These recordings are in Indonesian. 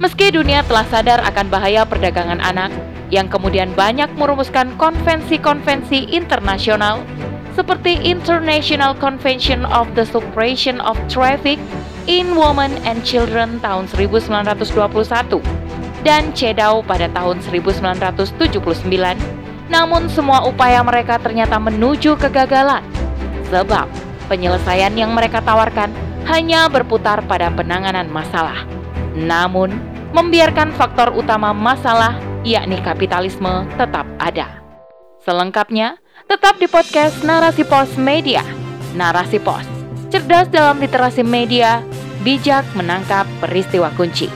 Meski dunia telah sadar akan bahaya perdagangan anak, yang kemudian banyak merumuskan konvensi-konvensi internasional seperti International Convention of the Suppression of Traffic in Women and Children tahun 1921 dan CEDAW pada tahun 1979. Namun semua upaya mereka ternyata menuju kegagalan sebab penyelesaian yang mereka tawarkan hanya berputar pada penanganan masalah. Namun, membiarkan faktor utama masalah, yakni kapitalisme, tetap ada. Selengkapnya, tetap di podcast Narasi Pos Media. Narasi Pos, cerdas dalam literasi media, bijak menangkap peristiwa kunci.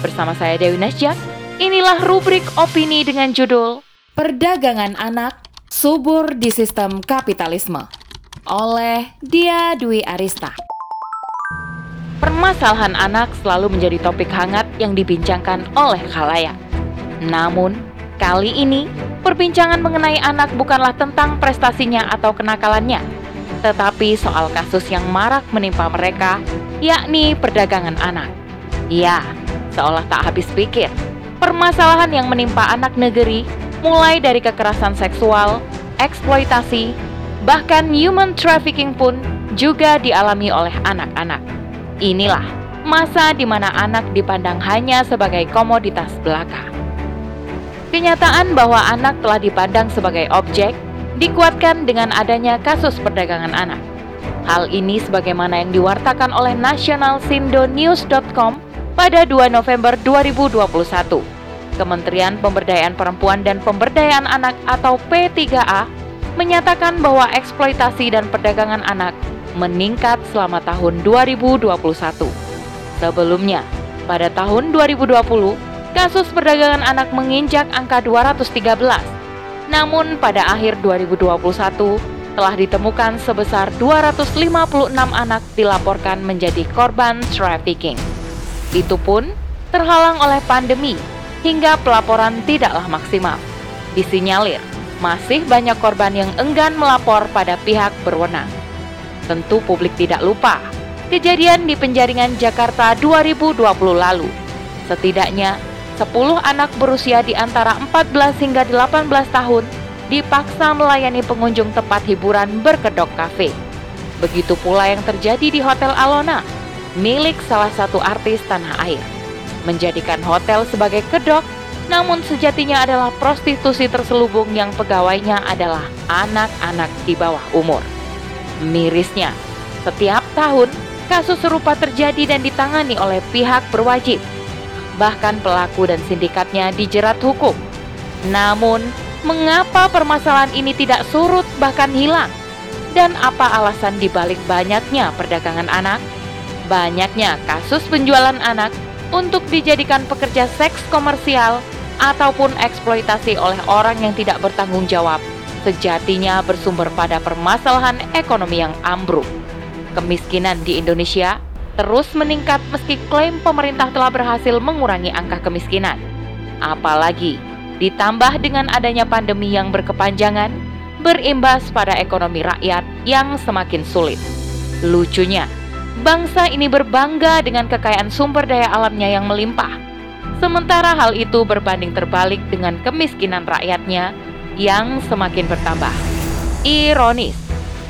Bersama saya Dewi Nasjak, inilah rubrik opini dengan judul Perdagangan Anak Subur di Sistem Kapitalisme oleh Dia Dwi Arista. Permasalahan anak selalu menjadi topik hangat yang dibincangkan oleh khalayak. Namun, kali ini perbincangan mengenai anak bukanlah tentang prestasinya atau kenakalannya, tetapi soal kasus yang marak menimpa mereka, yakni perdagangan anak. Ya, seolah tak habis pikir, permasalahan yang menimpa anak negeri mulai dari kekerasan seksual, eksploitasi, bahkan human trafficking pun juga dialami oleh anak-anak. Inilah masa di mana anak dipandang hanya sebagai komoditas belaka. Kenyataan bahwa anak telah dipandang sebagai objek dikuatkan dengan adanya kasus perdagangan anak. Hal ini sebagaimana yang diwartakan oleh nationalsindonews.com pada 2 November 2021. Kementerian Pemberdayaan Perempuan dan Pemberdayaan Anak atau P3A menyatakan bahwa eksploitasi dan perdagangan anak meningkat selama tahun 2021. Sebelumnya, pada tahun 2020, kasus perdagangan anak menginjak angka 213. Namun pada akhir 2021 telah ditemukan sebesar 256 anak dilaporkan menjadi korban trafficking. Itu pun terhalang oleh pandemi hingga pelaporan tidaklah maksimal. Disinyalir masih banyak korban yang enggan melapor pada pihak berwenang. Tentu publik tidak lupa kejadian di penjaringan Jakarta 2020 lalu. Setidaknya 10 anak berusia di antara 14 hingga 18 tahun dipaksa melayani pengunjung tempat hiburan berkedok kafe. Begitu pula yang terjadi di Hotel Alona, milik salah satu artis tanah air. Menjadikan hotel sebagai kedok, namun sejatinya adalah prostitusi terselubung yang pegawainya adalah anak-anak di bawah umur. Mirisnya, setiap tahun kasus serupa terjadi dan ditangani oleh pihak berwajib. Bahkan pelaku dan sindikatnya dijerat hukum. Namun, mengapa permasalahan ini tidak surut bahkan hilang? Dan apa alasan dibalik banyaknya perdagangan anak? Banyaknya kasus penjualan anak untuk dijadikan pekerja seks komersial ataupun eksploitasi oleh orang yang tidak bertanggung jawab sejatinya bersumber pada permasalahan ekonomi yang ambruk. Kemiskinan di Indonesia terus meningkat meski klaim pemerintah telah berhasil mengurangi angka kemiskinan. Apalagi ditambah dengan adanya pandemi yang berkepanjangan, berimbas pada ekonomi rakyat yang semakin sulit. Lucunya, bangsa ini berbangga dengan kekayaan sumber daya alamnya yang melimpah. Sementara hal itu berbanding terbalik dengan kemiskinan rakyatnya yang semakin bertambah. Ironis,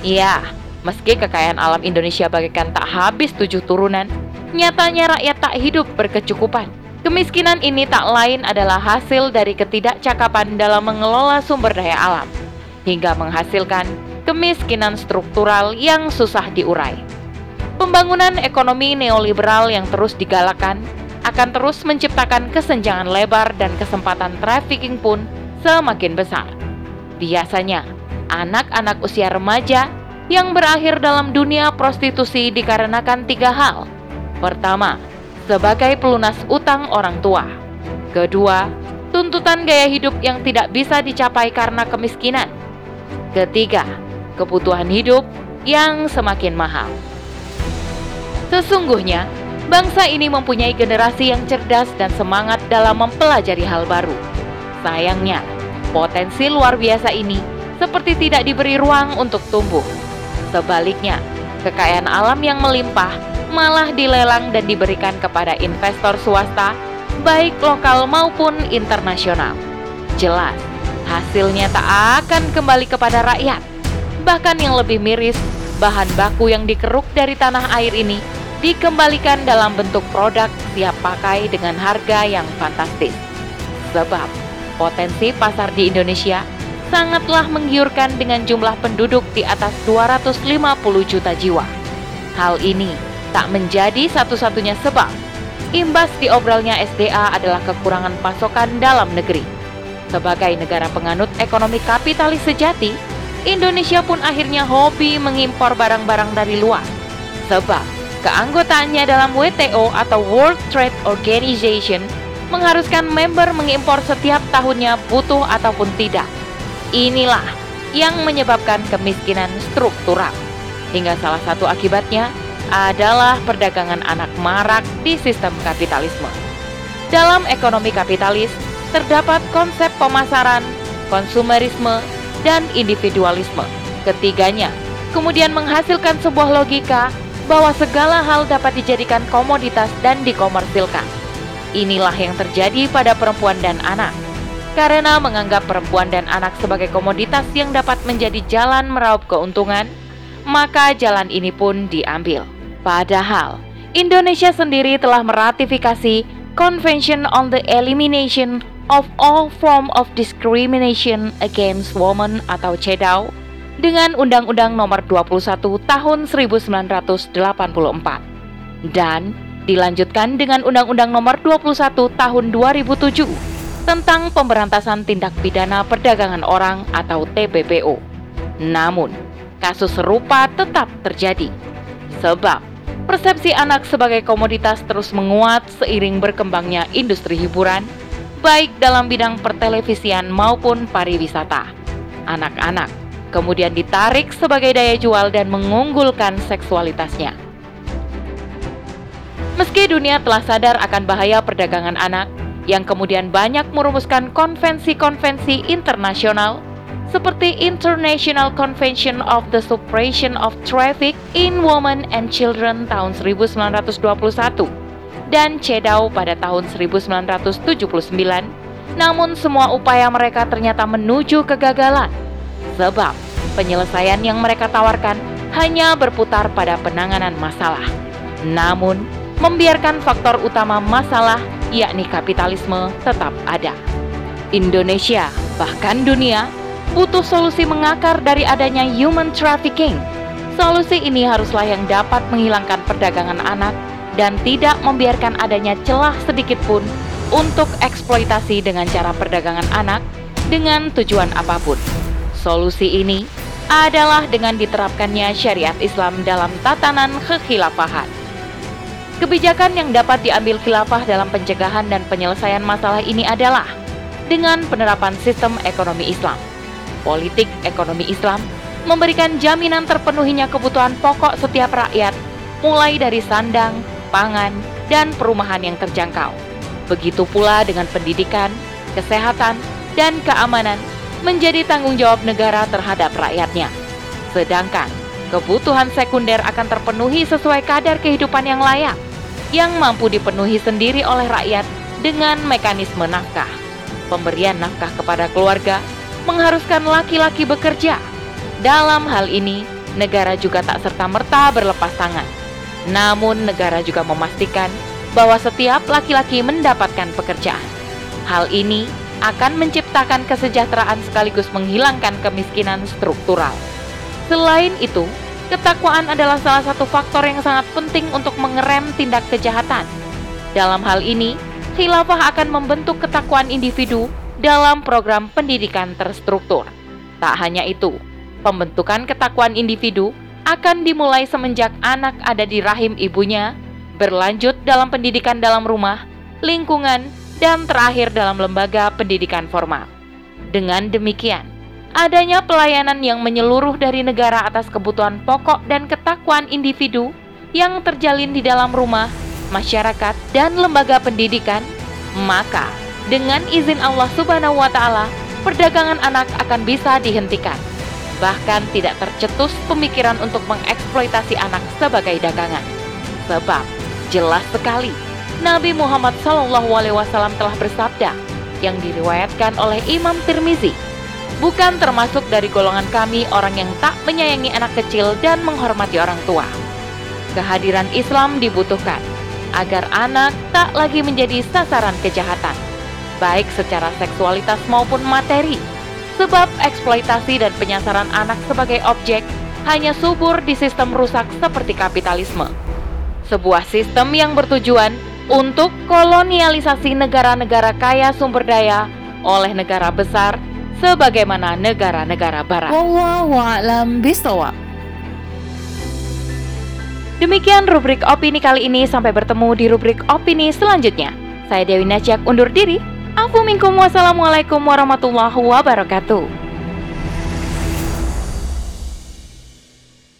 ya, meski kekayaan alam Indonesia bagaikan tak habis tujuh turunan, nyatanya rakyat tak hidup berkecukupan. Kemiskinan ini tak lain adalah hasil dari ketidakcakapan dalam mengelola sumber daya alam, hingga menghasilkan kemiskinan struktural yang susah diurai. Pembangunan ekonomi neoliberal yang terus digalakan akan terus menciptakan kesenjangan lebar dan kesempatan trafficking pun semakin besar. Biasanya, anak-anak usia remaja yang berakhir dalam dunia prostitusi dikarenakan tiga hal. Pertama, sebagai pelunas utang orang tua. Kedua, tuntutan gaya hidup yang tidak bisa dicapai karena kemiskinan. Ketiga, kebutuhan hidup yang semakin mahal. Sesungguhnya, bangsa ini mempunyai generasi yang cerdas dan semangat dalam mempelajari hal baru. Sayangnya, Potensi luar biasa ini seperti tidak diberi ruang untuk tumbuh. Sebaliknya, kekayaan alam yang melimpah malah dilelang dan diberikan kepada investor swasta baik lokal maupun internasional. Jelas, hasilnya tak akan kembali kepada rakyat. Bahkan yang lebih miris, bahan baku yang dikeruk dari tanah air ini dikembalikan dalam bentuk produk siap pakai dengan harga yang fantastis. Sebab potensi pasar di Indonesia sangatlah menggiurkan dengan jumlah penduduk di atas 250 juta jiwa. Hal ini tak menjadi satu-satunya sebab imbas diobrolnya SDA adalah kekurangan pasokan dalam negeri. Sebagai negara penganut ekonomi kapitalis sejati, Indonesia pun akhirnya hobi mengimpor barang-barang dari luar. Sebab keanggotaannya dalam WTO atau World Trade Organization mengharuskan member mengimpor setiap tahunnya butuh ataupun tidak. Inilah yang menyebabkan kemiskinan struktural. Hingga salah satu akibatnya adalah perdagangan anak marak di sistem kapitalisme. Dalam ekonomi kapitalis, terdapat konsep pemasaran, konsumerisme, dan individualisme. Ketiganya kemudian menghasilkan sebuah logika bahwa segala hal dapat dijadikan komoditas dan dikomersilkan. Inilah yang terjadi pada perempuan dan anak. Karena menganggap perempuan dan anak sebagai komoditas yang dapat menjadi jalan meraup keuntungan, maka jalan ini pun diambil. Padahal, Indonesia sendiri telah meratifikasi Convention on the Elimination of All Form of Discrimination Against Women atau CEDAW dengan Undang-Undang Nomor 21 Tahun 1984 dan dilanjutkan dengan Undang-Undang Nomor 21 Tahun 2007 tentang Pemberantasan Tindak Pidana Perdagangan Orang atau TPPO. Namun, kasus serupa tetap terjadi. Sebab persepsi anak sebagai komoditas terus menguat seiring berkembangnya industri hiburan, baik dalam bidang pertelevisian maupun pariwisata. Anak-anak kemudian ditarik sebagai daya jual dan mengunggulkan seksualitasnya. Meski dunia telah sadar akan bahaya perdagangan anak, yang kemudian banyak merumuskan konvensi-konvensi internasional seperti International Convention of the Suppression of Traffic in Women and Children tahun 1921 dan CEDAW pada tahun 1979, namun semua upaya mereka ternyata menuju kegagalan sebab penyelesaian yang mereka tawarkan hanya berputar pada penanganan masalah. Namun, membiarkan faktor utama masalah, yakni kapitalisme, tetap ada. Indonesia, bahkan dunia, butuh solusi mengakar dari adanya human trafficking. Solusi ini haruslah yang dapat menghilangkan perdagangan anak dan tidak membiarkan adanya celah sedikit pun untuk eksploitasi dengan cara perdagangan anak dengan tujuan apa pun. Solusi ini adalah dengan diterapkannya syariat Islam dalam tatanan kekhilafahan. Kebijakan yang dapat diambil khilafah dalam pencegahan dan penyelesaian masalah ini adalah dengan penerapan sistem ekonomi Islam. Politik ekonomi Islam memberikan jaminan terpenuhinya kebutuhan pokok setiap rakyat, mulai dari sandang, pangan, dan perumahan yang terjangkau. Begitu pula dengan pendidikan, kesehatan, dan keamanan menjadi tanggung jawab negara terhadap rakyatnya. Sedangkan kebutuhan sekunder akan terpenuhi sesuai kadar kehidupan yang layak yang mampu dipenuhi sendiri oleh rakyat dengan mekanisme nafkah. Pemberian nafkah kepada keluarga mengharuskan laki-laki bekerja. Dalam hal ini, negara juga tak serta-merta berlepas tangan. Namun, negara juga memastikan bahwa setiap laki-laki mendapatkan pekerjaan. Hal ini akan menciptakan kesejahteraan sekaligus menghilangkan kemiskinan struktural. Selain itu, Ketakwaan adalah salah satu faktor yang sangat penting untuk mengerem tindak kejahatan. Dalam hal ini, khilafah akan membentuk ketakwaan individu dalam program pendidikan terstruktur. Tak hanya itu, pembentukan ketakwaan individu akan dimulai semenjak anak ada di rahim ibunya, berlanjut dalam pendidikan dalam rumah, lingkungan, dan terakhir dalam lembaga pendidikan formal. Dengan demikian, adanya pelayanan yang menyeluruh dari negara atas kebutuhan pokok dan ketakwaan individu yang terjalin di dalam rumah, masyarakat, dan lembaga pendidikan, maka dengan izin Allah Subhanahu wa Ta'ala, perdagangan anak akan bisa dihentikan. Bahkan tidak tercetus pemikiran untuk mengeksploitasi anak sebagai dagangan, sebab jelas sekali Nabi Muhammad SAW telah bersabda yang diriwayatkan oleh Imam Tirmizi. Bukan termasuk dari golongan kami orang yang tak menyayangi anak kecil dan menghormati orang tua. Kehadiran Islam dibutuhkan agar anak tak lagi menjadi sasaran kejahatan, baik secara seksualitas maupun materi. Sebab eksploitasi dan penyasaran anak sebagai objek hanya subur di sistem rusak seperti kapitalisme. Sebuah sistem yang bertujuan untuk kolonialisasi negara-negara kaya sumber daya oleh negara besar sebagaimana negara-negara barat. Wallahualam bisawab. Demikian rubrik opini kali ini sampai bertemu di rubrik opini selanjutnya. Saya Dewi Najak undur diri. Afu minkum wassalamualaikum warahmatullahi wabarakatuh.